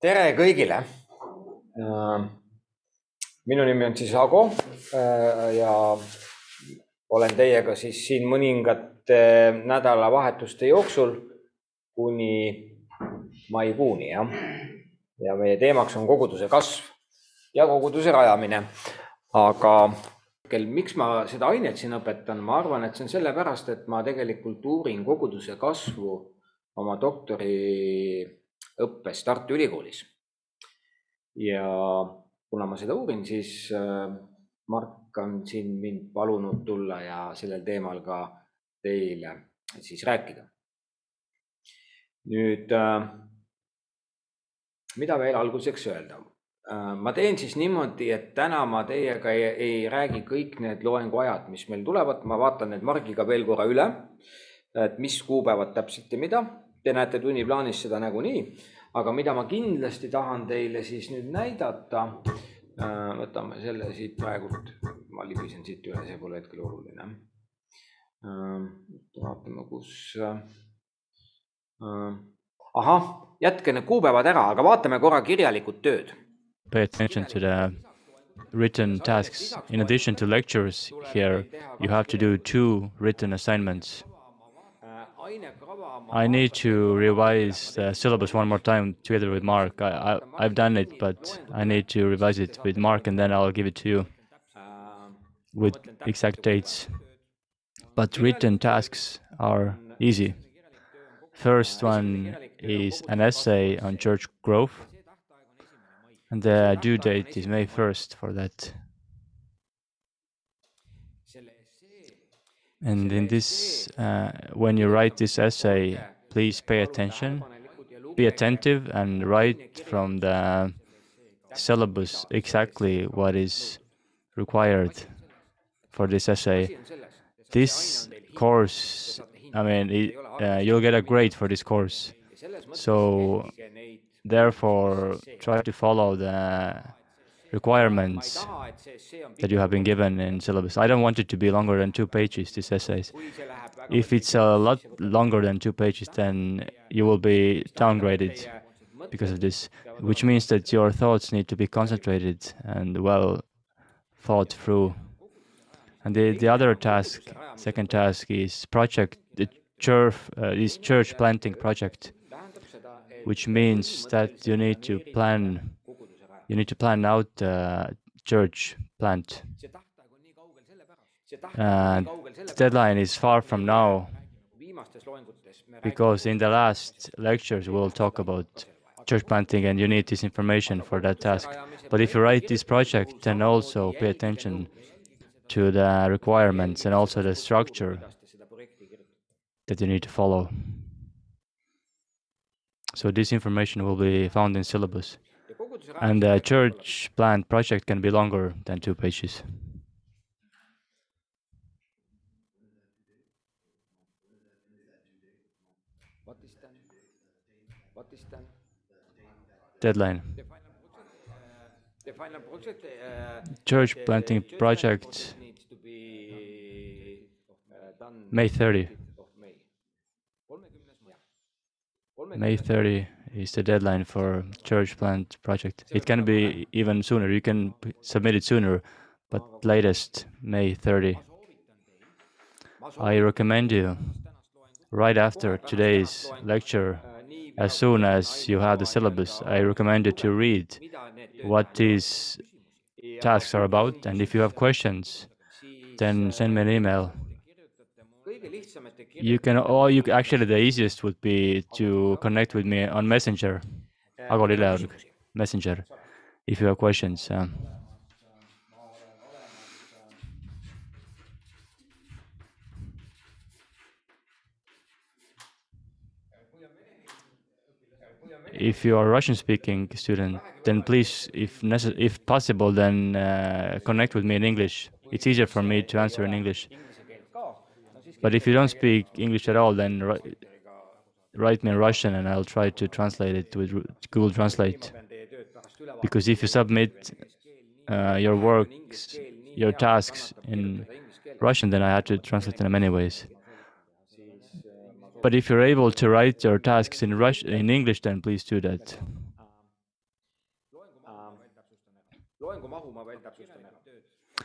tere kõigile. minu nimi on siis Ago äh, ja olen teiega siis siin mõningate nädalavahetuste jooksul kuni maikuuni jah. ja meie teemaks on koguduse kasv ja koguduse rajamine. aga miks ma seda ainet siin õpetan, ma arvan, et see on sellepärast, et ma tegelikult uurin koguduse kasvu oma doktoriõppes Tartu Ülikoolis. ja kuna ma seda uurin, siis äh, Mark on siin mind palunud tulla ja sellel teemal ka teile siis rääkida. nüüd, äh, mida veel alguseks öelda? Äh, ma teen siis niimoodi, et täna ma teiega ei, ei räägi kõik need loenguajad, mis meil tulevad, ma vaatan need Margiga veel korra üle, et mis kuupäevad täpselt ja mida. Te näete tunniplaanis seda nagunii, aga mida ma kindlasti tahan teile siis nüüd näidata, äh, võtame selle siit praegult, ma libisen siit üle, see pole hetkel oluline. Äh, vaatame, kus. ahah, jätke need kuupäevad ära, aga vaatame korra kirjalikud tööd pay attention to the written tasks. In addition to lectures here, you have to do two written assignments. I need to revise the syllabus one more time together with Mark. I, I, have done it, but I need to revise it with Mark and then I'll give it to you with exact dates. But written tasks are easy. First one is an essay on church growth. And the due date is May 1st for that. And in this, uh, when you write this essay, please pay attention, be attentive, and write from the syllabus exactly what is required for this essay. This course, I mean, it, uh, you'll get a grade for this course. So Therefore, try to follow the requirements that you have been given in syllabus. I don't want it to be longer than two pages, these essays. If it's a lot longer than two pages, then you will be downgraded because of this, which means that your thoughts need to be concentrated and well thought through. And the, the other task, second task, is project, the church, uh, church planting project which means that you need to plan you need to plan out the church plant. And the deadline is far from now because in the last lectures we'll talk about church planting and you need this information for that task. But if you write this project, then also pay attention to the requirements and also the structure that you need to follow. So this information will be found in syllabus. And the church plant project can be longer than two pages. Deadline. Church planting project May 30. May 30 is the deadline for church plant project. It can be even sooner. You can submit it sooner, but latest May 30. I recommend you right after today's lecture, as soon as you have the syllabus, I recommend you to read what these tasks are about. And if you have questions, then send me an email you can, or you actually the easiest would be to connect with me on Messenger, Messenger, if you have questions. Um, if you are Russian-speaking student, then please, if if possible, then uh, connect with me in English. It's easier for me to answer in English. But if you don't speak English at all, then write me in Russian and I'll try to translate it with Google Translate. Because if you submit uh, your works, your tasks in Russian, then I have to translate them in many ways. But if you're able to write your tasks in Russian, in English, then please do that.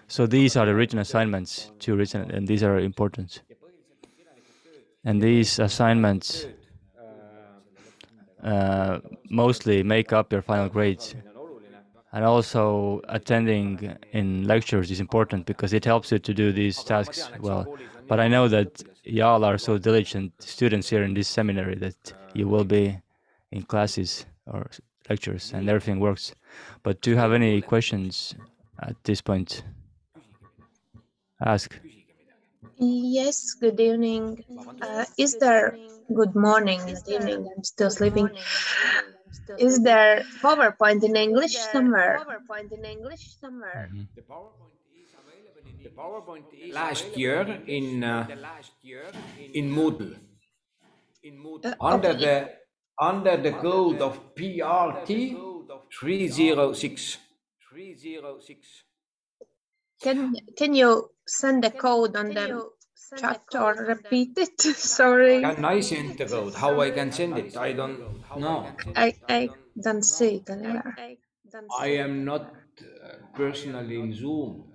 So these are the written assignments, two written, and these are important. And these assignments uh, mostly make up your final grades. And also attending in lectures is important because it helps you to do these tasks well. But I know that y'all are so diligent students here in this seminary that you will be in classes or lectures and everything works. But do you have any questions at this point? Ask. Yes, good evening. Uh, is there, good morning, good evening, I'm still sleeping. Is there PowerPoint in English somewhere? PowerPoint in English somewhere. Mhm. The PowerPoint is last year in uh, in Moodle. Uh, Under okay. the under the code of PRT 306. 306. Can, can you send the code on the chat or repeat it? Sorry, Can I send the code? How I can send it? I don't know. I, I don't see it anywhere. I am not uh, personally in Zoom.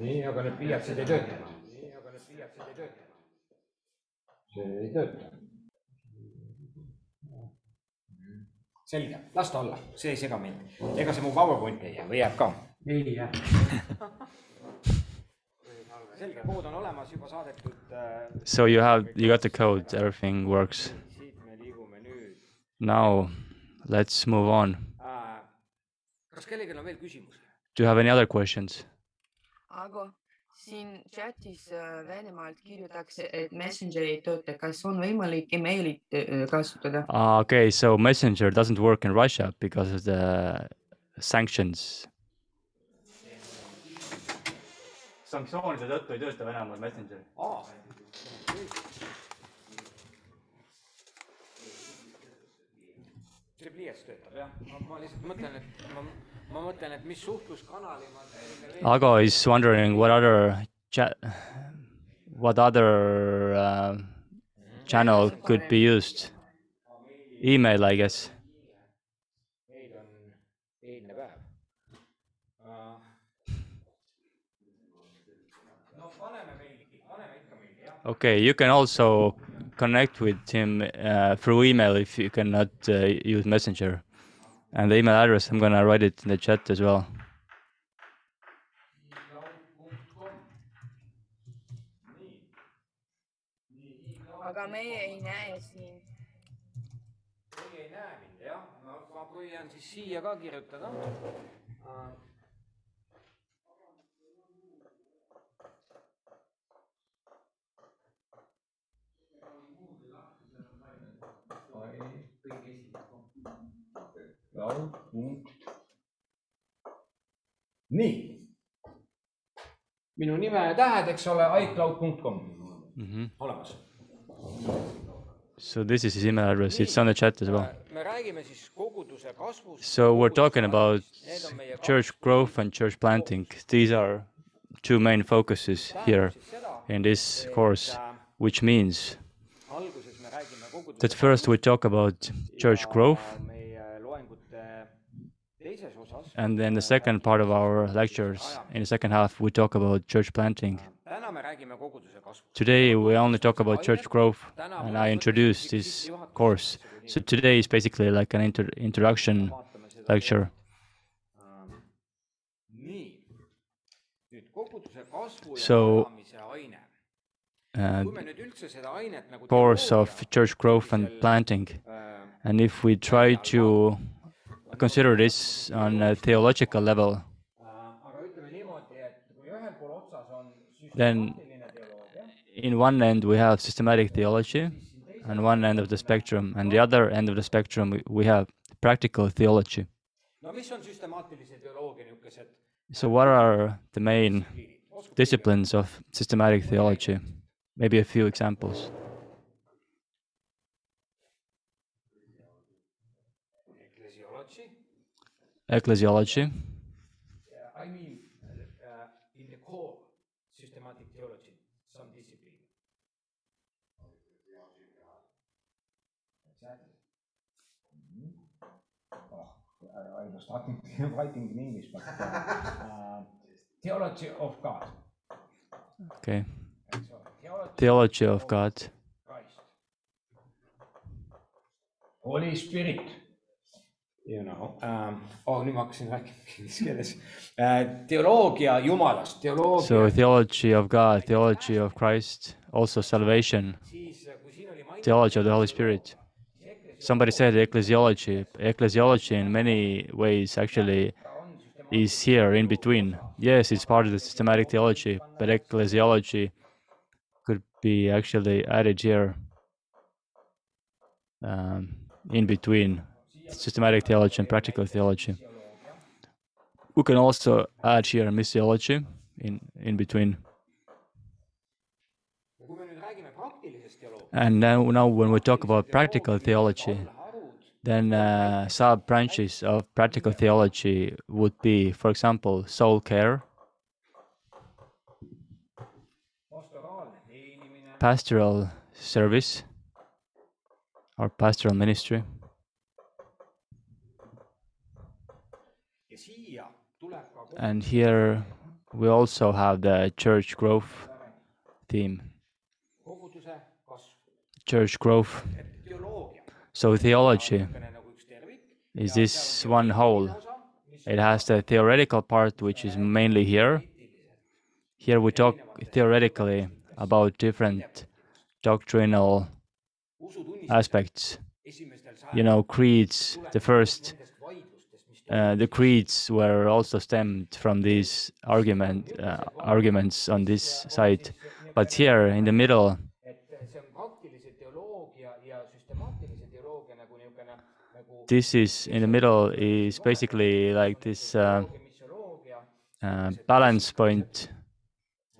nii, aga need pliiatsid ei. nii, aga need pliiatsid ei tööta. see ei tööta. selge, las ta olla, see ei sega mind. ega see mu PowerPoint ei jää või jääb ka? ei jää. selge, kood on olemas, juba saadetud äh,. So you have you got the code, everything works. siit me liigume nüüd Now let's move on. äh,. kas kellelgi on veel küsimusi? Do you have any other questions? Ago, siin chatis äh, Venemaalt kirjutatakse, et Messenger ei tööta, kas on võimalik emailit äh, kasutada? Ah, okay, so Messenger doesn't work in Russia because of the sanctions. sanktsioonide tõttu ei tööta Venemaal Messenger. aa. see pliiats töötab jah, ma lihtsalt mõtlen, et ma, ma mõtlen, et mis suhtluskanali ma teile veel Ago is wondering what other chat, what other uh, channel could be used. Email, I guess. meil on eilne päev uh,. no paneme meili, paneme ikka meili jah. Okay, you can also connect with him uh, through email if you cannot uh, use Messenger. And the email address, I'm gonna write it in the chat as well. aga meie ei näe siin. Teie ei näe mind jah, ma, ma püüan siis siia ka kirjutada uh,. nii. minu nime ja tähed, eks ole, iCloud.com hmm olemas. So this is his email address. It's on the chat as well. me räägime siis koguduse kasvust. So we're talking about church growth and church planting. These are two main focuses here in this course, which means alguses me räägime koguduse that first we talk about church growth, and then the second part of our lectures in the second half we talk about church planting. Today we only talk about church growth, and I introduced this course. So today is basically like an inter- introduction. lecture. So- Uh, course of church growth and planting. And if we try to consider this on a theological level, Then- in one end we have systematic theology on one end of the spectrum, and the other end of the spectrum we- have practical theology. So, what are the main disciplines of systematic theology? Maybe a few examples. ecclesiology, Ecclesiology, I mean uh, in the core systematic theology, some discipline. Oh, I was starting writing in English, but uh, theology of God. Okay. So theology Theology of God. Christ. Holy Spirit. You know um,, oh nüüd ma hakkasin rääkima inglise keeles uh,. teoloogia Jumalast, teoloogia So theology of God, theology of Christ, also salvation, theology of the Holy Spirit. Somebody said ecclesiology. Ecclesiology in many ways actually is here in between. Yes, it's part of the systematic theology, but ecclesiology could be actually added here um, in between systematic theology and practical theology. We can also add here missiology in, in between. And now, now when we talk about practical theology, then uh, sub branches of practical theology would be, for example, soul care, pastoral service, or pastoral ministry. And here we also have the church growth theme, church growth. So theology is this one whole. It has the theoretical part, which is mainly here. Here we talk theoretically about different doctrinal aspects. You know, creeds, the first, uh, the creeds were also stemmed from these argument, uh, arguments on this side. But here in the middle, this is in the middle is basically like this uh, uh, balance point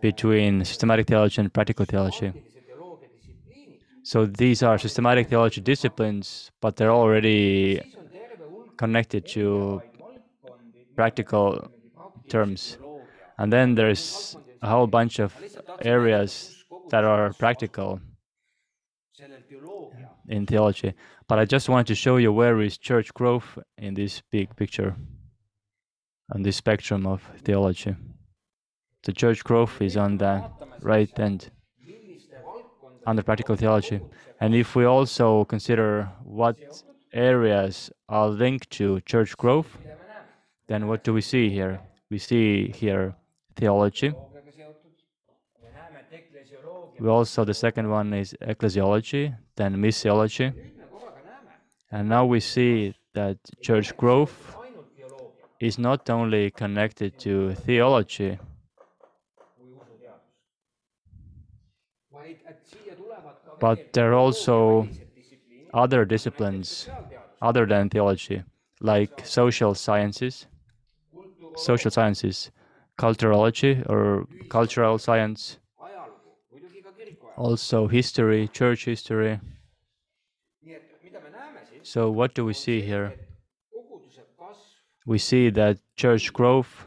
between systematic theology and practical theology. So these are systematic theology disciplines, but they're already siis on terve hulk connected to, practical terms. And then there's a whole bunch of areas that are practical in theology. But I just wanted to show you where is church growth in this big picture, on this spectrum of theology. The church growth is on the right end, under practical theology. And if we also consider what areas are linked to church growth, then what do we see here? We see here theology. We also, the second one is ecclesiology, then missiology. And now we see that church growth is not only connected to theology, but there are also other disciplines, other than theology, like social sciences, social sciences, culturology or cultural science, also history, church history. So, what do we see here? We see that church growth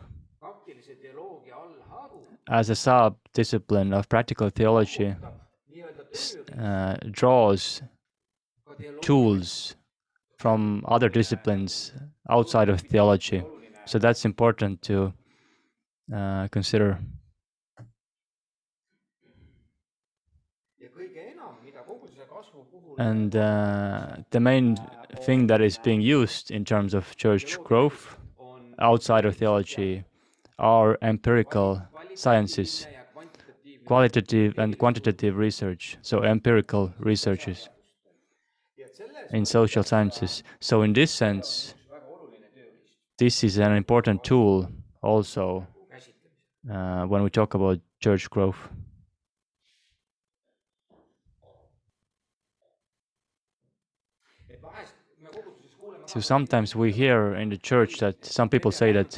as a sub discipline of practical theology uh, draws tools from other disciplines outside of theology. So that's important to uh, consider. And uh, the main thing that is being used in terms of church growth outside of theology are empirical sciences, qualitative and quantitative research, so empirical researches in social sciences. So, in this sense, this is an important tool also. uh, when we talk about church growth. So sometimes we hear in the church that some people say that,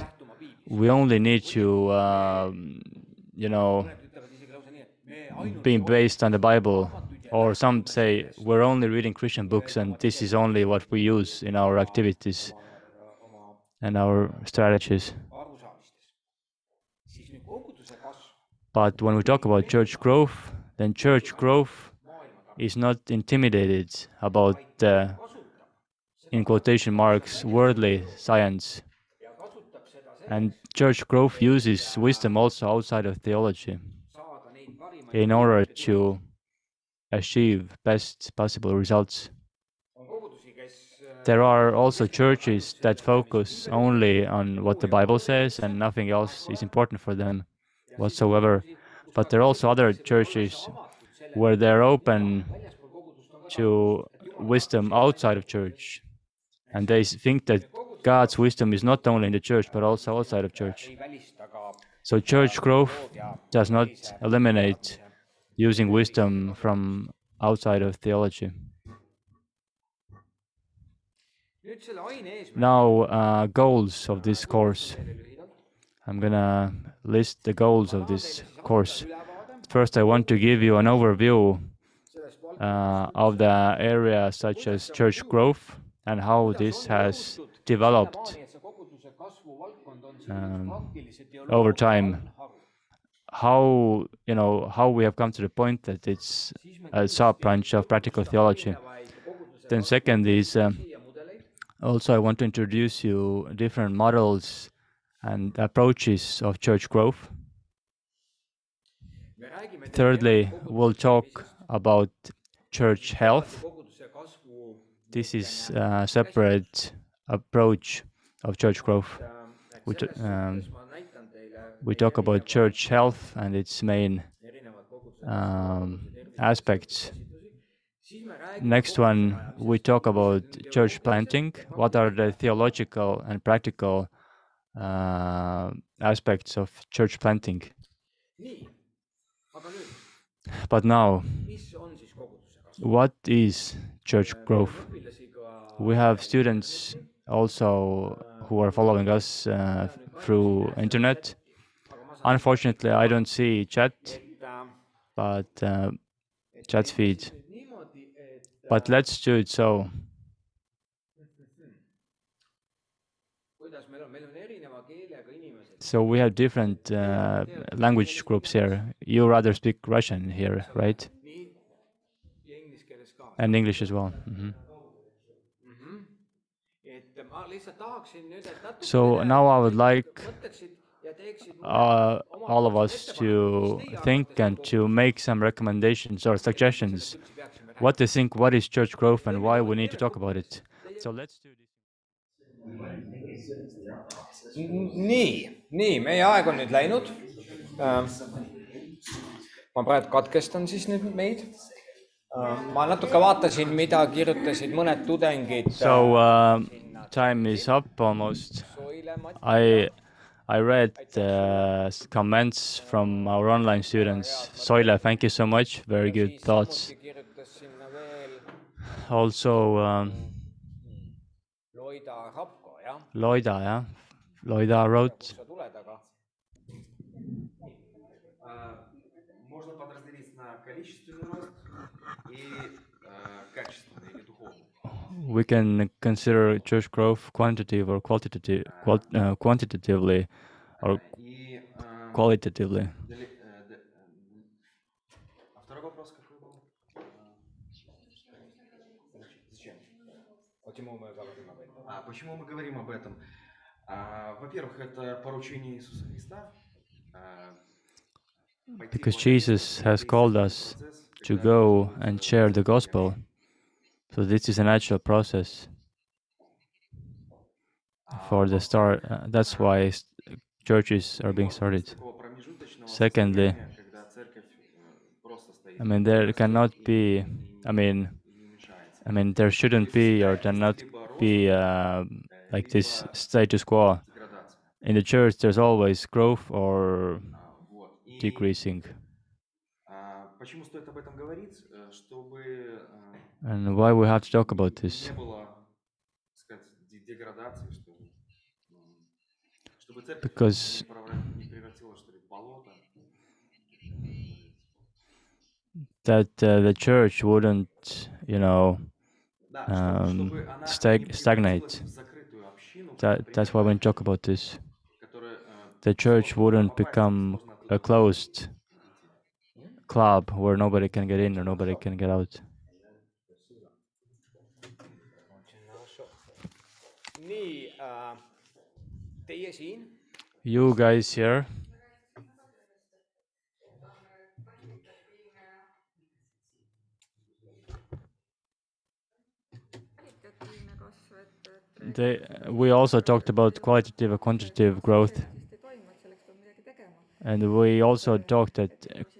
we only need to, um, you know, mõned ütlevad isegi lausa nii, et me ainult be based on the Bible, or some say we're only reading Christian books and this is only what we use in our activities and our strategies. But when we talk about church growth, then church growth is not intimidated about the, in quotation marks, worldly science. And church growth uses wisdom also outside of theology in order to achieve best possible results. There are also churches that focus only on what the Bible says and nothing else is important for them whatsoever. But there are also other churches where they're open to wisdom outside of church. And they think that God's wisdom is not only in the church but also outside of church. So church growth does not eliminate using wisdom from outside of theology. Now, uh, goals of this course. I'm gonna list the goals of this course. First, I want to give you an overview uh, of the area such as church growth and how this has developed um, over time. How you know how we have come to the point that it's a sub branch of practical theology. Then second is um, also I want to introduce you different models and approaches of church growth. Thirdly, we'll talk about church health. This is a separate approach of church growth. We, um, we talk about church health and its main um, aspects. Next one, we talk about church planting. What are the theological and practical uh, aspects of church planting? But now, what is church growth? We have students also who are following us uh, through internet. Unfortunately, I don't see chat, but uh, chat feed. But let's do it so. So we have different uh, language groups here. You rather speak Russian here, right? And English as well. Mm -hmm. So now I would like uh, all of us to think and to make some recommendations or suggestions. What to think, what is church growth, and why we need to talk about it. So let's do this. nii, nii, meie aeg on nüüd läinud. ma praegu katkestan siis nüüd meid. ma natuke vaatasin, mida kirjutasid mõned tudengid. So uh, time is up almost. I I read uh, comments from our online students. Soile, thank you so much. Very good thoughts. Also, um, Loida, yeah. Loida wrote. We can consider church growth quantitative or qualitative, qual, uh, quantitatively or И э, qualitatively. дали- э, д- э, а второй вопрос какой был? Зачем? А почему мы говорим об этом? А, Во-первых, это поручение Иисуса Христа. а, пойти Because вот Jesus has called us процесс, to когда go мы and share the gospel. So this is a natural process for the start. Uh, that's why s- churches are being started. такого промежуточного Secondly, состояния, когда церковь э, просто стоит I mean, there cannot be. I mean, и не мешается. I mean, there shouldn't be or there not be uh, like this status quo. Деградация. In the church, there's always growth or А, Вот. И, decreasing. а, почему стоит об этом говорить? Э, Чтобы э, and why we have to talk about this. Because that uh, the church wouldn't, you know, um, stag stagnate. That, that's why we talk about this. The church wouldn't become a closed club where nobody can get in or nobody can get out. Teie siin, You guys here, they, we also talked about qualitative and quantitative growth. And we also talked that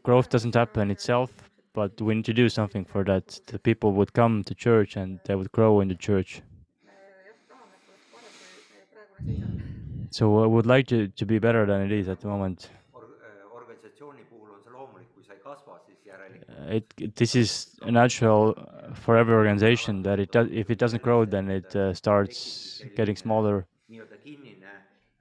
growth doesn't happen itself, but we need to do something for that. The people would come to church and they would grow in the church. jah, tahame, et oleks parem kui meie praegune seisund. So I would like to, to be better than it is at the moment. Or- organisatsiooni puhul on see loomulik, kui sa ei kasva, siis järelikult Uh, It, this is natural uh, for every organization that it does, if it doesn't grow, then it uh, starts getting smaller.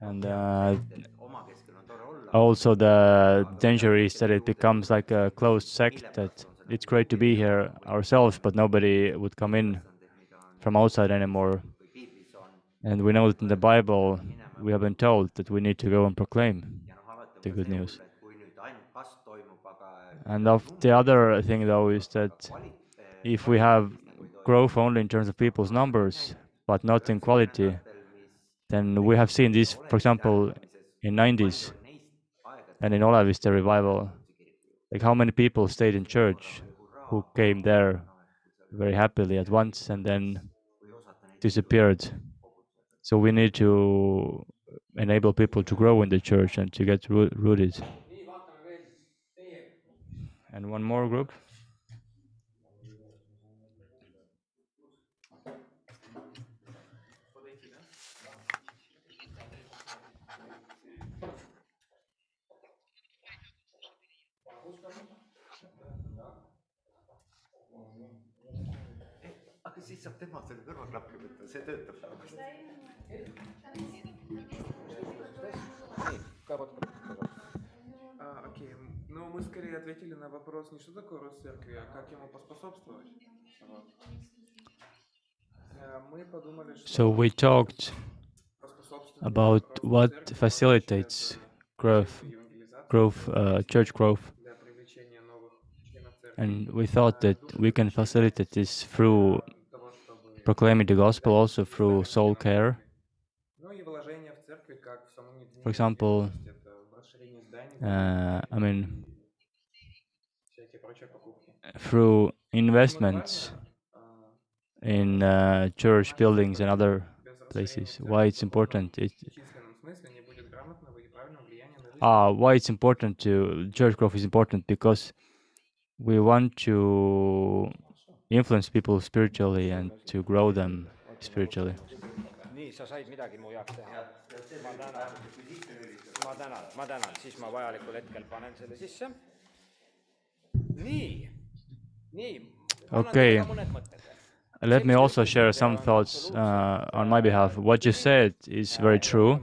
And uh, et omakeskel on tore olla. also the danger is that it becomes like a closed sect that it's great to be here ourselves, but nobody would come in from outside anymore. kui piiblis on And we know that in the Bible, we have been told that we need to go and proclaim. ja noh, alati The good news. hull, et kui nüüd ainult kasv toimub, aga And of the other thing, though, is that, if we have growth only in terms of people's numbers, but not in quality, then we have seen this, for example, in 90s and in Oleviste revival. Like how many people stayed in church who came there very happily at once and then disappeared. So we need to enable people to grow in the church and to get rooted. And one more group. võtta, see töötab nagu hästi . А, окей, м, ну мы скорее ответили на вопрос не что такое рост церкви, а как ему поспособствовать. Вот. Э, Мы подумали, что So we talked поспособствовать about росту what церкви facilitates growth, евангелизации growth, uh, church growth, для привлечения новых членов церкви, and we thought that we can facilitate this through для того, чтобы proclaiming the gospel, also through soul care. for example, uh, I mean, through investments in uh, church buildings and other places. Why it's important? It, uh, why it's important to church growth is important because we want to influence people spiritually and to grow them spiritually. nii, sa said midagi mu jaoks teha. ma tänan, ma tänan, ma tänan, siis ma vajalikul hetkel panen selle sisse. nii, nii. Okei. Let me also share some thoughts uh, on my behalf. What you said is very true,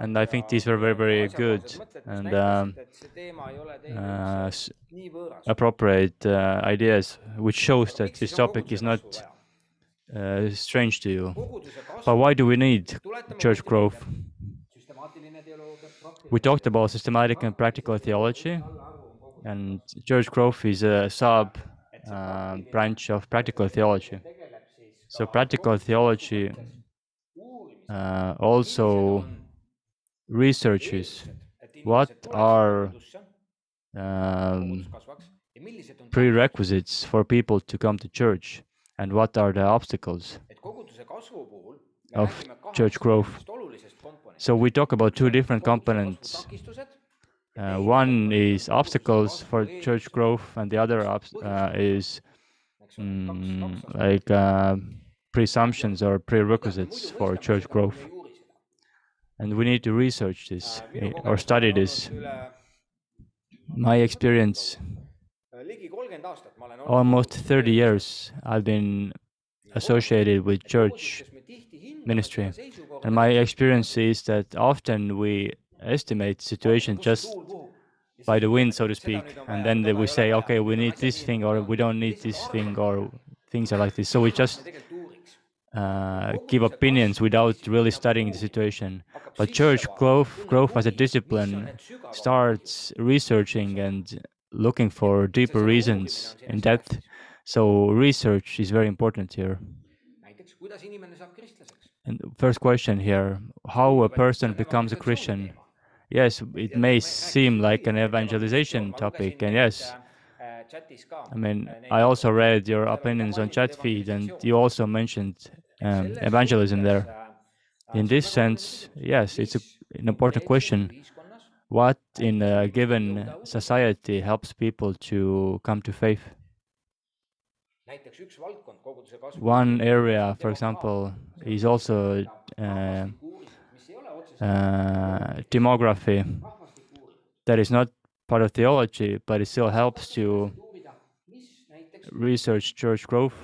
and I think these were very, very good and um, uh, s- appropriate uh, ideas, which shows that this topic is not uh, strange to you. But why do we need church growth? We talked about systematic and practical theology, and church growth is a sub uh, branch of practical theology. So, practical theology uh, also researches what are um, prerequisites for people to come to church and what are the obstacles. of church growth. So we talk about two different components. Uh, one is obstacles for church growth, and the other uh, is mm, like uh, presumptions or prerequisites for church growth. And we need to research this eh, or study this. My experience, almost 30 years, I've been associated with church ministry. And my experience is that often we estimate situation just by the wind, so to speak, and then we say, okay, we need this thing or we don't need this thing or things are like this. So we just uh, give opinions without really studying the situation. But church growth, growth as a discipline starts researching and looking for deeper reasons in depth. So research is very important here. näiteks, kuidas inimene saab kristlaseks. And first question here: How a person becomes a Christian? Yes, it may seem like an evangelization topic, and yes, I mean, I also read your opinions on chat feed, and you also mentioned um, evangelism there. In this sense, yes, it's a, an important question. What in a given society helps people to come to faith? One area, for example, is also uh, uh, demography. That is not part of theology, but it still helps to research church growth.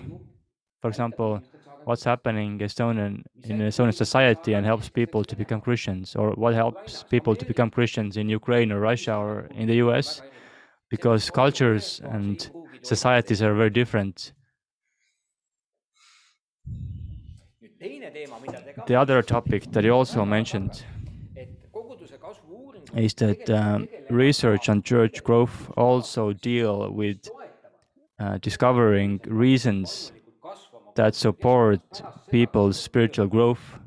For example, what's happening Estonian, in Estonian society and helps people to become Christians, or what helps people to become Christians in Ukraine or Russia or in the US, because cultures and societies are very different. The other topic that you also mentioned is that um, research on church growth also deal with uh, discovering reasons that support people's spiritual growth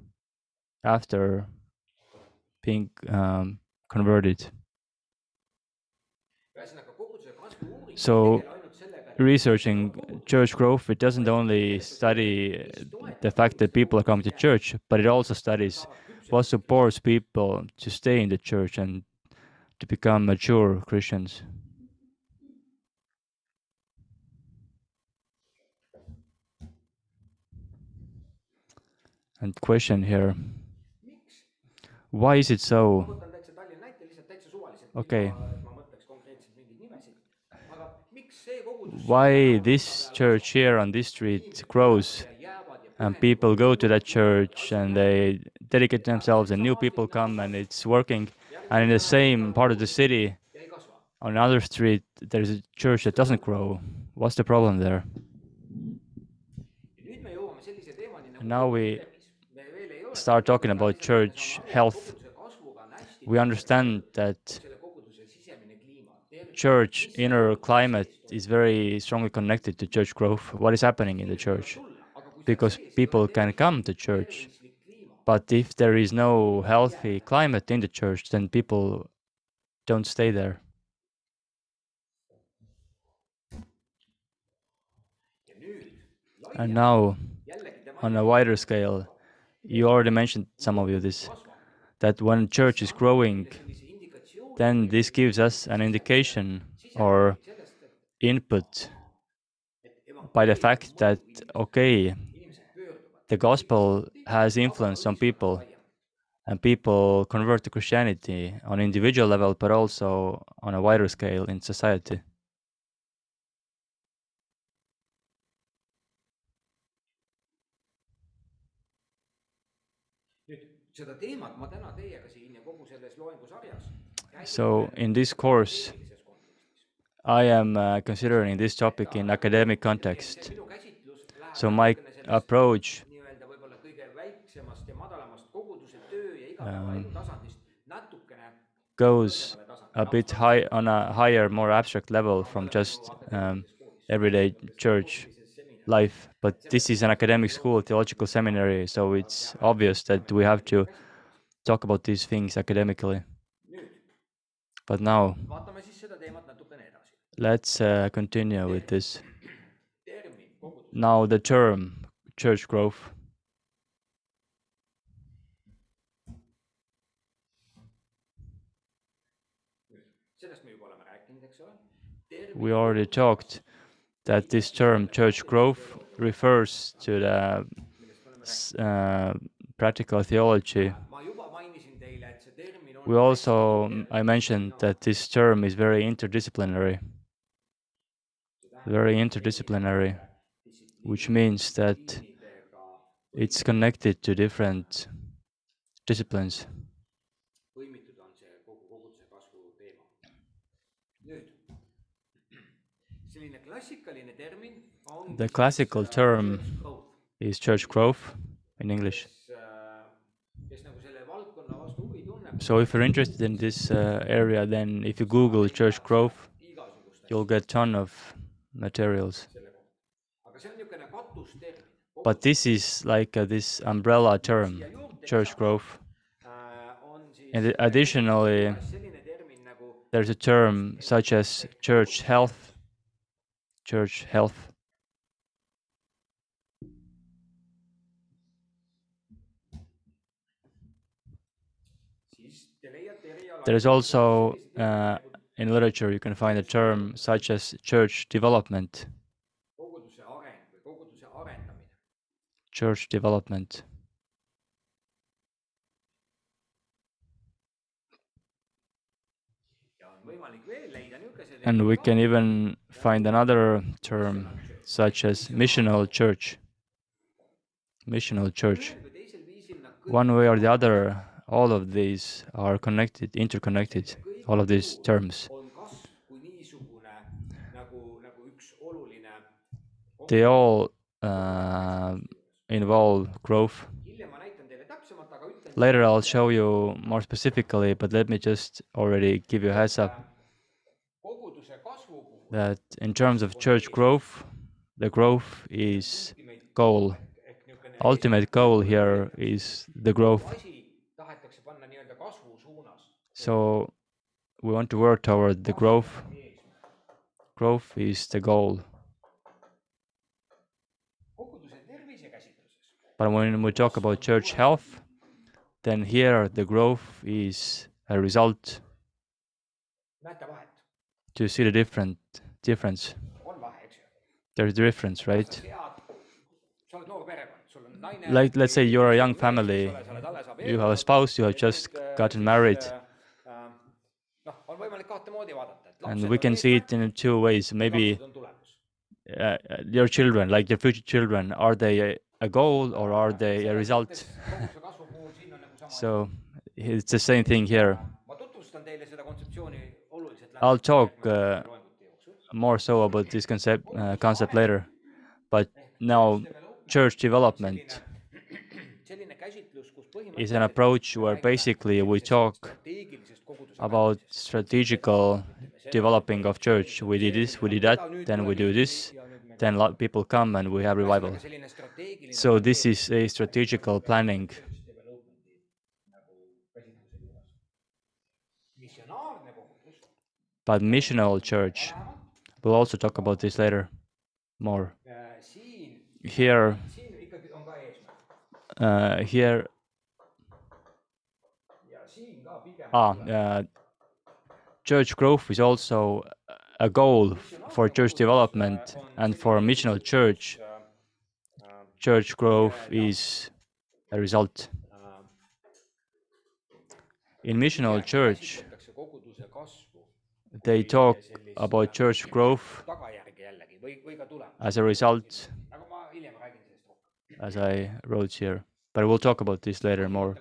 after being um, converted. So, researching church growth, it doesn't only study the fact that people are coming to church, but it also studies what supports people to stay in the church and to become mature Christians. And question here. Why is it so? Okay. Why this church here on this street grows and people go to that church and they dedicate themselves and new people come and it's working and in the same part of the city on another street there's a church that doesn't grow what's the problem there and now we start talking about church health we understand that church inner climate is very strongly connected to church growth. What is happening in the church? Because people can come to church but if there is no healthy climate in the church then people don't stay there. And now on a wider scale you already mentioned some of you this that when church is growing then this gives us an indication or input by the fact that okay the gospel has influence on people and people convert to christianity on individual level but also on a wider scale in society So in this course, I am uh, considering this topic in academic context. So my approach um, goes a bit high on a higher, more abstract level from just um, everyday church life. But this is an academic school, theological seminary, so it's obvious that we have to talk about these things academically. But now, let's uh, continue with this. Now, the term church growth. We already talked that this term church growth refers to the uh, practical theology we also, I mentioned that this term is very interdisciplinary. Very interdisciplinary, which means that it's connected to different disciplines. The classical term is church growth in English. So if you're interested in this uh, area, then if you Google church growth, you'll get a ton of materials. But this is like uh, this umbrella term, church growth. And additionally, there's a term such as church health, church health. There's also uh, in literature you can find a term such as church development. Church development. And we can even find another term such as missional church. Missional church. One way or the other, all of these are connected, interconnected, all of these terms. They all uh, involve growth. Later I'll show you more specifically, but let me just already give you a heads up that in terms of church growth, the growth is goal. Ultimate goal here is the growth. So we want to work toward the growth. Growth is the goal. But when we talk about church health, then here the growth is a result to see the different difference. There's a difference, right? Like let's say you're a young family, you have a spouse, you have just gotten married. And we can see it in two ways. Maybe uh, your children, like your future children, are they a, a goal or are they a result? so it's the same thing here. I'll talk uh, more so about this concept uh, concept later, but now church development is an approach where basically we talk about strategical developing of church. We did this, we did that, then we do this, then a lot of people come and we have revival. So this is a strategical planning. But missional church, we'll also talk about this later more. Here, uh, here, ah, uh, church growth is also a goal for church development and for missional church. Church growth is a result. In missional church, they talk about church growth as a result, as I wrote here. But we'll talk about this later more.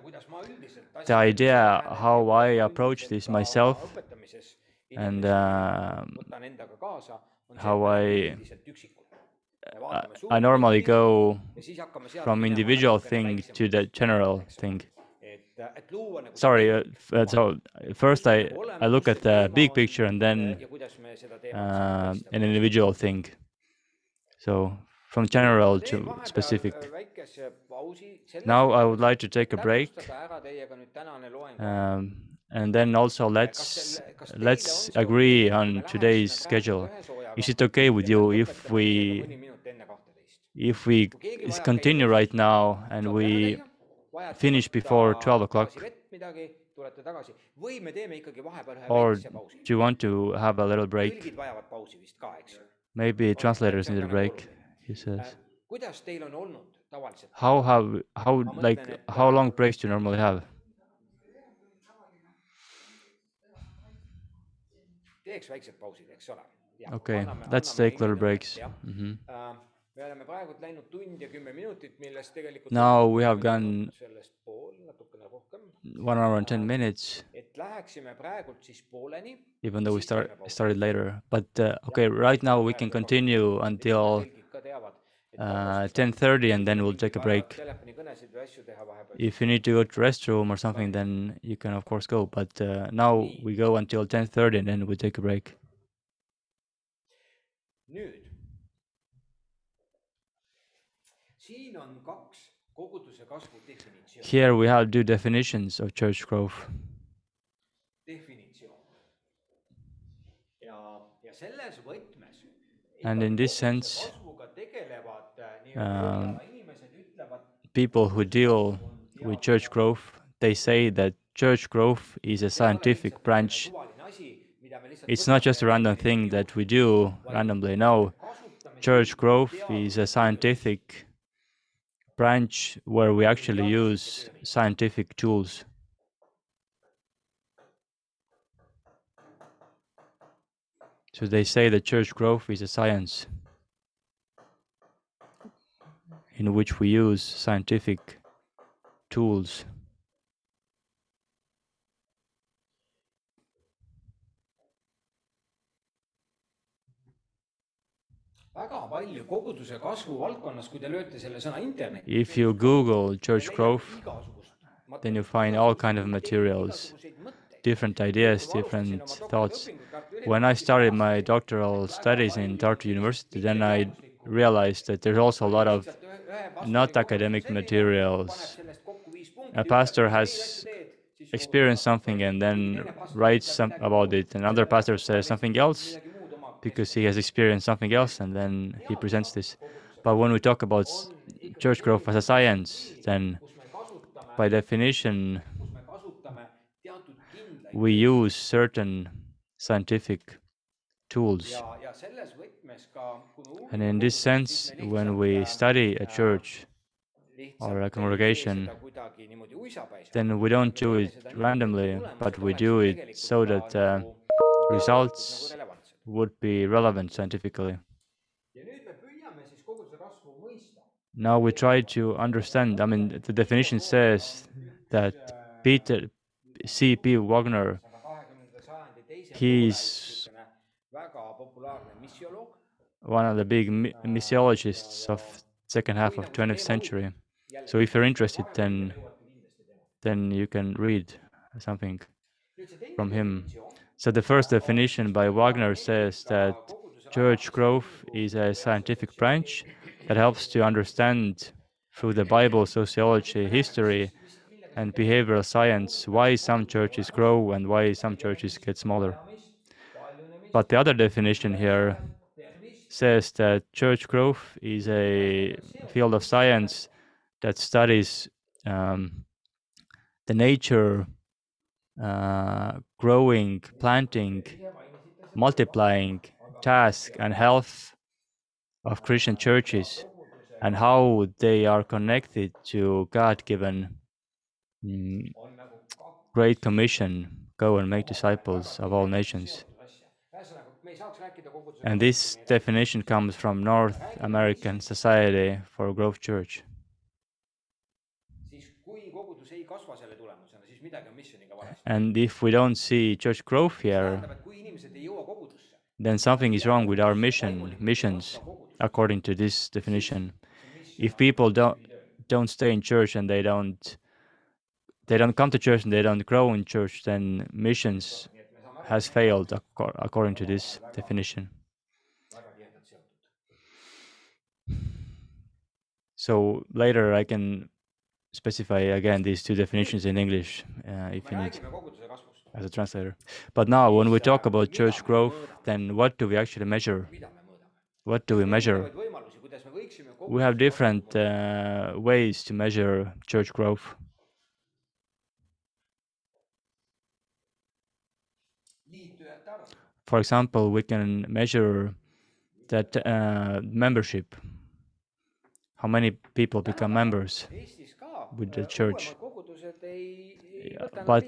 The idea how I approach this myself and uh, how I, I I normally go from individual thing to the general thing. Sorry, uh, uh, so first I, I look at the big picture and then uh, an individual thing. So from general to specific. Now I would like to take a break. Um, and then also let's let's agree on today's schedule. Is it okay with you if we if we continue right now and we finish before 12 o'clock? Or do you want to have a little break? Maybe translators need a break, he says. How have how like how long breaks do you normally have? Okay, let's take little breaks. Mhm. Now we have gone one hour and 10 minutes, even though we start, started later. But uh, okay, right now we can continue until uh, 10.30 and then we'll take a break. If you need to go to restroom or something, then you can of course go. But uh, now we go until 10.30 and then we take a break. siin on kaks koguduse kasvu definitsiooni, Here we have two definitions of church growth. definitsioon. ja, ja selles võtmes. And in this sense, um, nii-öelda inimesed ütlevad, people who deal with church growth, they say that church growth is a scientific branch. suvaline asi, mida me lihtsalt It's not just a random thing that we do randomly. No, church growth is a scientific branch where we actually use scientific tools. So they say that church growth is a science in which we use scientific tools. väga palju koguduse kasvu valdkonnas, kui te lööte selle sõna internet, If you Google church growth, then you find all kind of materials, different ideas, different thoughts. When I started my doctoral studies in Tartu University, then I realized that there's also a lot of not academic materials. A pastor has experienced something and then writes some about it, another pastor says something else because he has experienced something else and then he presents this. But when we talk about church growth as a science, then by definition, we use certain scientific tools. And in this sense, when we study a church, or a congregation, then we don't do it randomly, but we do it so that uh, results would be relevant scientifically. Now we try to understand. I mean, the definition says that Peter C.P. Wagner, he's one of the big mi- missiologists of second half of 20th century. So if you're interested, then then you can read something from him. So the first definition by Wagner says that church growth is a scientific branch that helps to understand through the Bible, sociology, history, and behavioral science why some churches grow and why some churches get smaller. But the other definition here says that church growth is a field of science that studies um, the nature, uh, growing, planting, multiplying, task, and health of Christian churches and how they are connected to God given mm, Great Commission go and make disciples of all nations. And this definition comes from North American Society for Growth Church. And if we don't see church growth here, then something is wrong with our mission, missions, according to this definition. If people don't don't stay in church and they don't they don't come to church and they don't grow in church, then missions has failed according to this definition. So later I can specify again these two definitions in English uh, if you need as a translator. But now, when we talk about church growth, then what do we actually measure? What do we measure? We have different uh, ways to measure church growth. For example, we can measure that uh, membership. How many people become members? With the church. Yeah, but.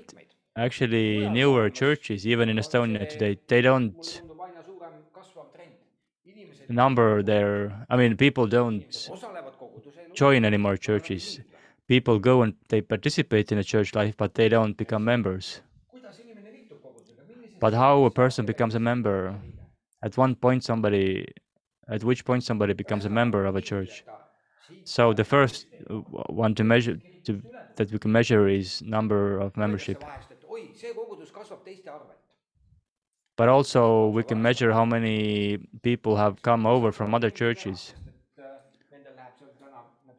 Actually, newer churches, even in Estonia today, they don't number their. I mean, people don't join anymore churches. People go and they participate in the church life, but they don't become members. But how a person becomes a member? At one point, somebody, at which point somebody becomes a member of a church. So the first uh, one to measure to, that we can measure is number of membership. But also we can measure how many people have come over from other churches.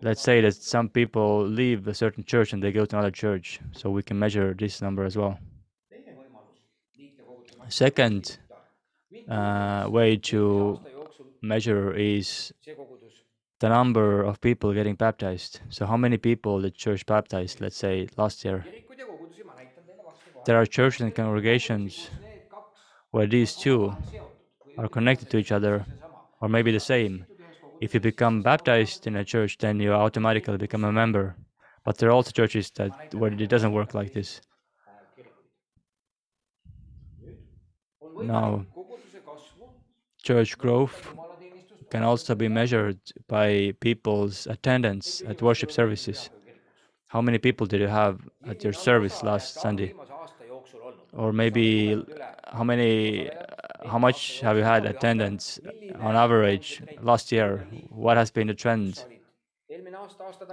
let's say that some people leave a certain church and they go to another church, so we can measure this number as well. Second uh, way to measure is the number of people getting baptized. So, how many people the church baptized, let's say, last year? There are churches and congregations where these two are connected to each other, or maybe the same. If you become baptized in a church, then you automatically become a member. But there are also churches that where it doesn't work like this. Now, church growth can also be measured by people's attendance at worship services. How many people did you have at your service last Sunday? Or maybe how many, how much have you had attendance on average last year? What has been the trend?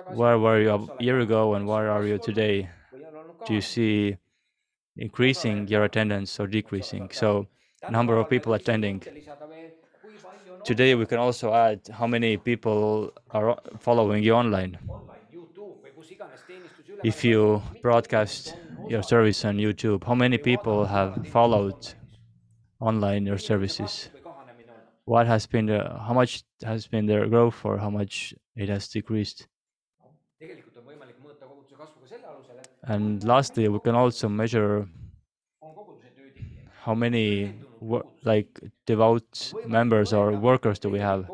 Where were you a year ago and where are you today? Do you see increasing your attendance or decreasing? So, number of people attending. Today we can also add how many people are following you online. If you broadcast your service on YouTube, how many people have followed online your services? What has been the how much has been their growth or how much it has decreased? And lastly, we can also measure how many like devout members or workers do we have?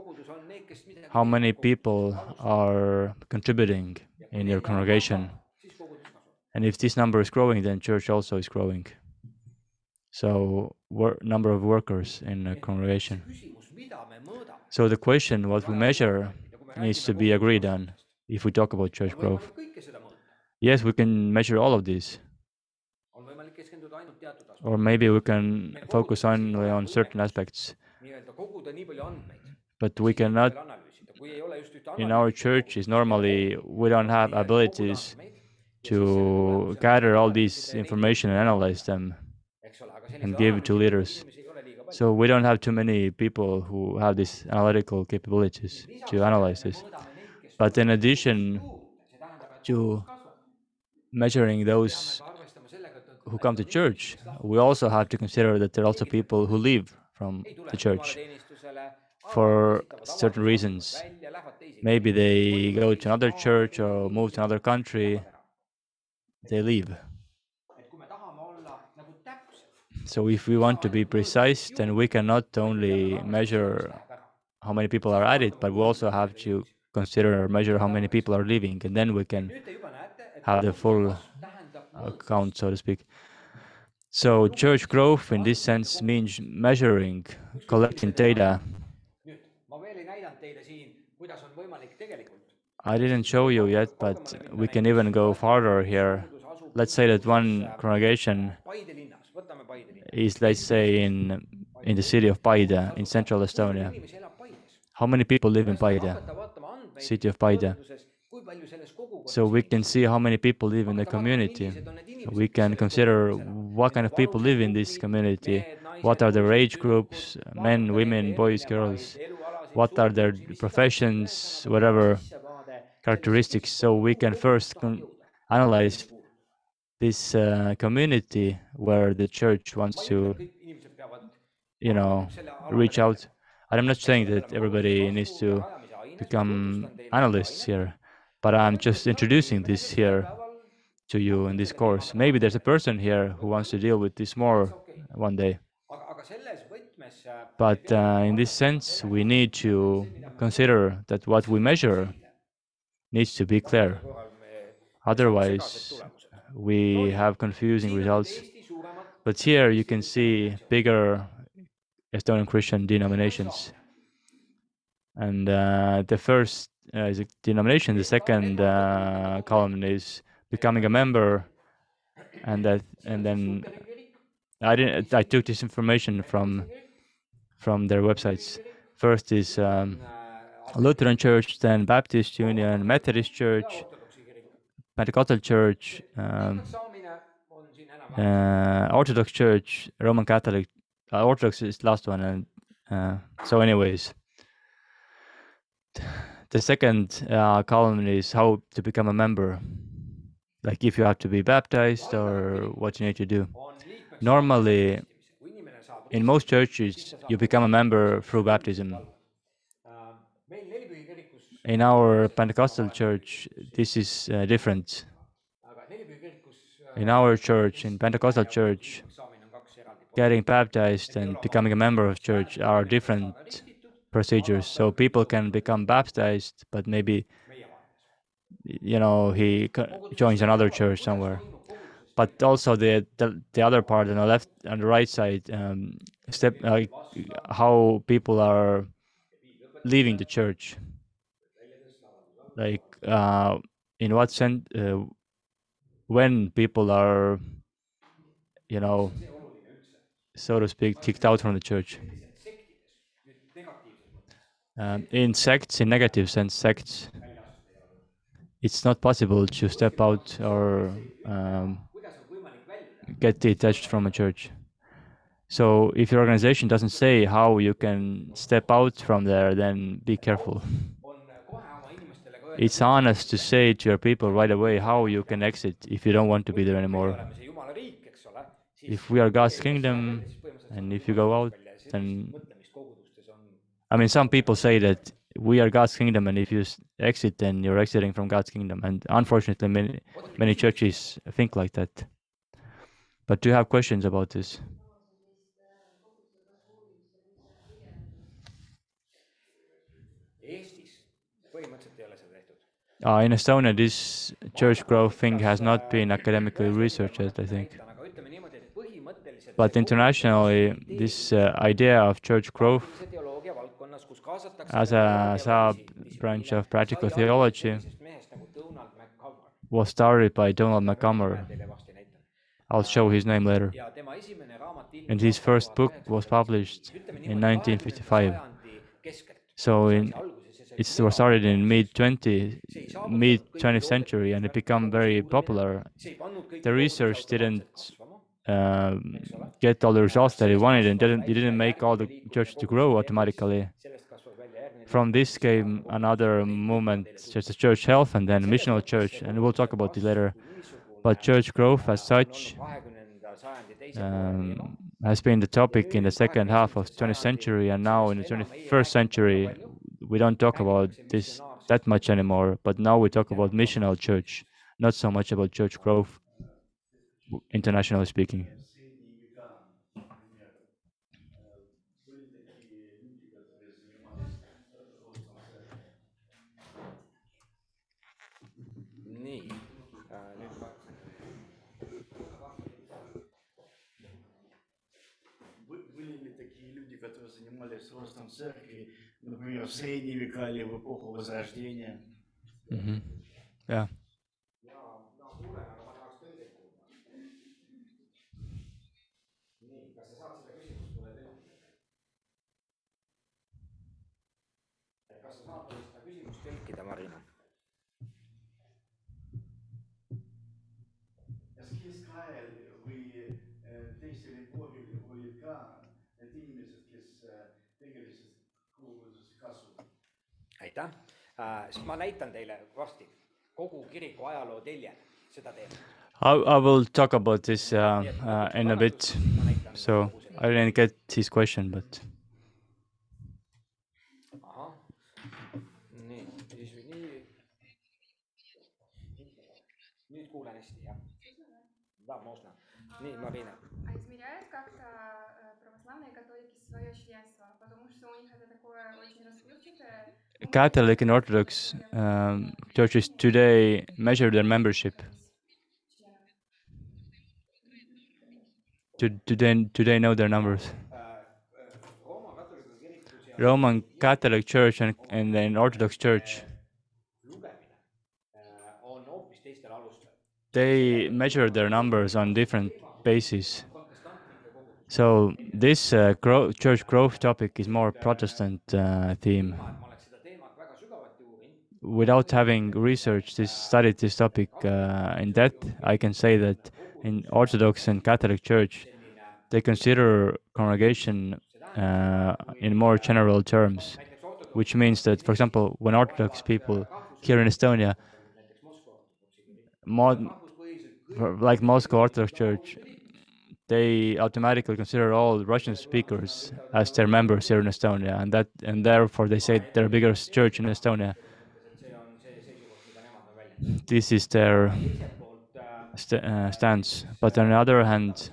How many people are contributing in your congregation? And if this number is growing, then church also is growing. So, number of workers in a congregation. So the question, what we measure, needs to be agreed on if we talk about church growth. Yes, we can measure all of these, or maybe we can focus only on certain aspects. But we cannot, in our churches, normally we don't have abilities to gather all this information and analyze them and give it to leaders. So we don't have too many people who have these analytical capabilities to analyze this. But in addition to measuring those who come to church, we also have to consider that there are also people who leave from the church for certain reasons. Maybe they go to another church or move to another country, they leave. So if we want to be precise, then we cannot only measure how many people are added, but we also have to consider or measure how many people are leaving, and then we can have the full account, so to speak. So church growth in this sense means measuring, collecting data. I didn't show you yet, but we can even go farther here. Let's say that one congregation is, let's say, in in the city of Paide in central Estonia. How many people live in Paide, city of Paide? So we can see how many people live in the community. We can consider what kind of people live in this community. What are their age groups, men, women, boys, girls? What are their professions, whatever characteristics? So we can first analyze this uh, community where the church wants to, you know, reach out. I'm not saying that everybody needs to become analysts here, but I'm just introducing this here to you in this course. Maybe there's a person here who wants to deal with this more one day. But uh, in this sense, we need to consider that what we measure needs to be clear. Otherwise, we have confusing results. But here you can see bigger Estonian Christian denominations. And uh, the first uh, is a denomination, the second uh, column is becoming a member, and that, and then I didn't. I took this information from from their websites. First is um, Lutheran Church, then Baptist Union, Methodist Church, Pentecostal Church, um, uh, Orthodox Church, Roman Catholic. Uh, Orthodox is last one, and uh, so anyways, the second uh, column is how to become a member. Like if you have to be baptized or what you need to do. Normally, in most churches, you become a member through baptism. In our Pentecostal church, this is uh, different. In our church, in Pentecostal church, getting baptized and becoming a member of church are different procedures. So people can become baptized, but maybe you know he joins another church somewhere. But also the, the the other part on the left and the right side, um, step like how people are leaving the church. Like uh, in what sense? Uh, when people are, you know, so to speak, kicked out from the church. Um, in sects, in negative sense, sects, it's not possible to step out or um, get detached from a church. So if your organization doesn't say how you can step out from there, then be careful. It's honest to say to your people right away how you can exit if you don't want to be there anymore. If we are God's kingdom, and if you go out, then I mean, some people say that we are God's kingdom, and if you exit, then you're exiting from God's kingdom. And unfortunately, many many churches think like that. But do you have questions about this? Eestis põhimõtteliselt ei ole seda tehtud. Uh, in Estonia, this church growth thing has not been academically researched, I think. aga ütleme niimoodi, et põhimõtteliselt But internationally, this uh, idea of church growth as a sub-branch of practical theology was started by Donald näitan. I'll show his name later. And his first book was published in 1955. So in, it was started in mid 20 mid 20th century and it became very popular. The research didn't um, get all the results that it wanted and didn't it didn't make all the churches to grow automatically. From this came another movement, just as church health and then missional church, and we'll talk about it later. But church growth as such um, has been the topic in the second half of 20th century, and now in the 21st century, we don't talk about this that much anymore. But now we talk about missional church, not so much about church growth, internationally speaking. церкви, например, в средние века или в эпоху Возрождения? hmm Yeah. kas sa saad mulle seda küsimust tõlkida , Marina ? aitäh, äh, siis ma näitan teile varsti kogu kiriku ajaloo telje, seda teeb. I will talk about this uh, uh, in a bit. So I didn't get his question, but. nüüd kuulen hästi, jah? Vamos, nii, Marina. Catholic and Orthodox um, churches today measure their membership. Do, do, they, do they know their numbers? Roman Catholic Church and, and then Orthodox Church, they measure their numbers on different bases. So this uh, church growth topic is more Protestant uh, theme. Without having researched this, studied this topic uh, in depth, I can say that in Orthodox and Catholic Church, they consider congregation uh, in more general terms. which means that, for example, when Orthodox people here in Estonia, mo- for- like Moscow Orthodox Church, they automatically consider all Russian speakers as their members here in Estonia, and that and therefore they say they're the biggest church in Estonia. This is their st- uh, stance. But on the other hand,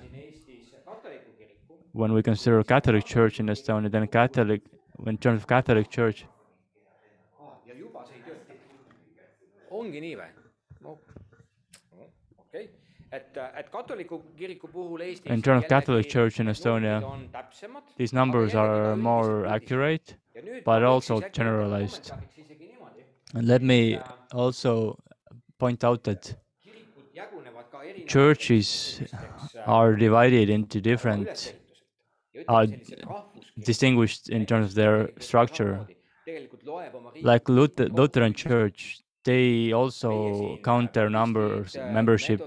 when we consider Catholic Church in Estonia, then Catholic, in terms of Catholic Church, ongi nii või? No, no, okei. Et et katoliku kiriku puhul Eestis In terms of Catholic Church in Estonia, numbrid on täpsemad, these numbers are more accurate, but also generalized. kommentariks isegi niimoodi, And let me also point out that churches are divided into different, are distinguished in terms of their structure. Like Luther, Lutheran. Church, they also count their numbers, membership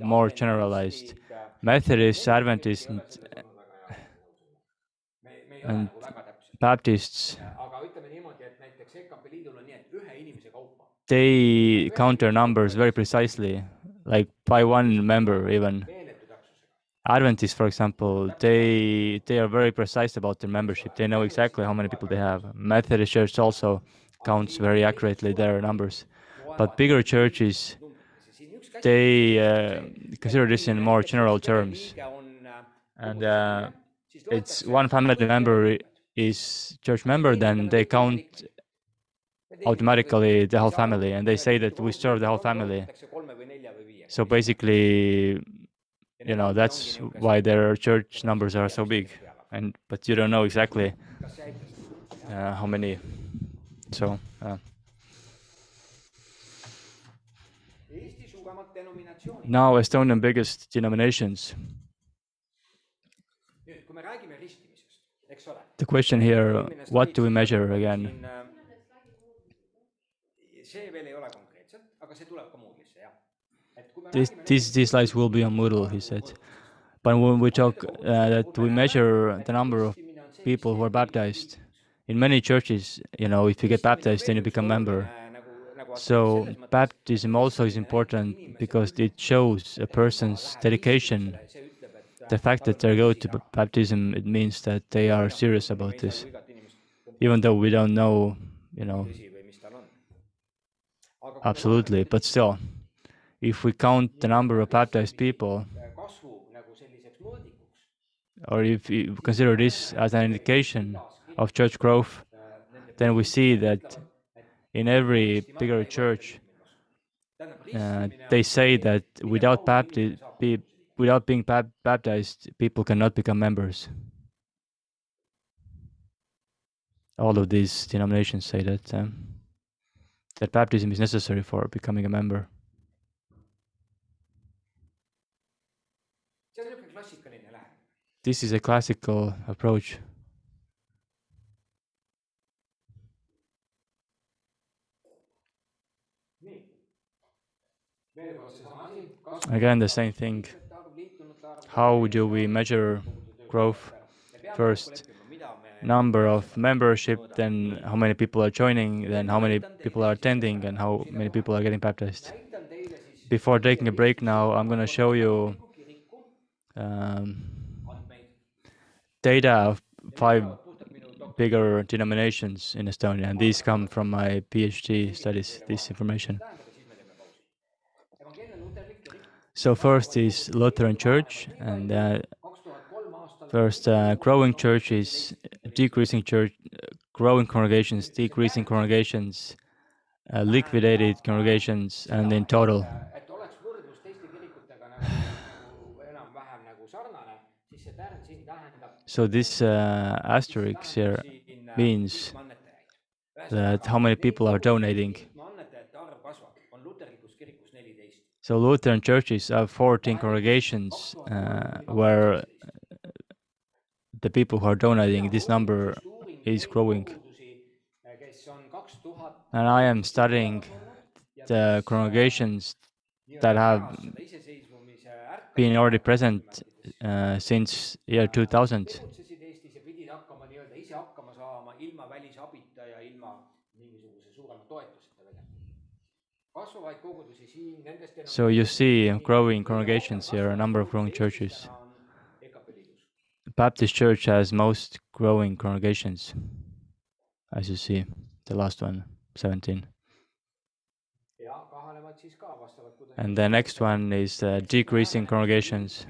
more generalized. Methodists, Adventists, and, seda tulnud väga hea. me, me ei ole and nagu väga täpsed. Baptists, aga ütleme niimoodi, et näiteks EKB Liidul on nii, et ühe inimese kaupa. They count their numbers very precisely, like by one member even. Adventists, for example, they they are very precise about their membership. They know exactly how many people they have. Methodist Church also counts very accurately their numbers, but bigger churches they uh, consider this in more general terms. And uh, it's one family member is church member, then they count automatically the whole family, and they say that we serve the whole family. So basically, you know, that's why their church numbers are so big, and but you don't know exactly uh, how many. So uh, now Estonian biggest denominations. The question here: What do we measure again? siin, äh, see veel ei ole konkreetselt, aga see tuleb ka Moodle'isse, jah. et kui me This, these these slides will be on Moodle, he said. But when we talk uh, that we measure the number of people who are baptized, in many churches, you know, if you get baptized, then you become member. So baptism also is important because it shows a person's dedication. The fact that they go to baptism, it means that they are serious about this, even though we don't know, you know, absolutely. But still, if we count the number of baptized people, or if you consider this as an indication of church growth, then we see that in every bigger church, uh, they say that without bapti- be, without being bap- baptized, people cannot become members. All of these denominations say that um, that baptism is necessary for becoming a member. see on niisugune klassikaline lähenemine. This is a classical approach. Again, the same thing. How do we measure growth? First, number of membership, then how many people are joining, then how many people are attending, and how many people are getting baptized. Before taking a break now, I'm going to show you um. Data of five bigger denominations in Estonia, and these come from my PhD studies, this information. So, first is Lutheran Church, and uh, first, uh, growing churches, decreasing church, growing congregations, decreasing congregations, uh, liquidated congregations, and in total. So, this uh, asterisk here means that how many people are donating. So Lutheran churches have 14 congregations uh, where the people who are donating, this number is growing. And I am studying the congregations that have been already present uh, since year 2000. So you see growing congregations here, a number of growing churches. Baptist Church has most growing congregations, as you see, the last one, 17. And the next one is uh, decreasing congregations.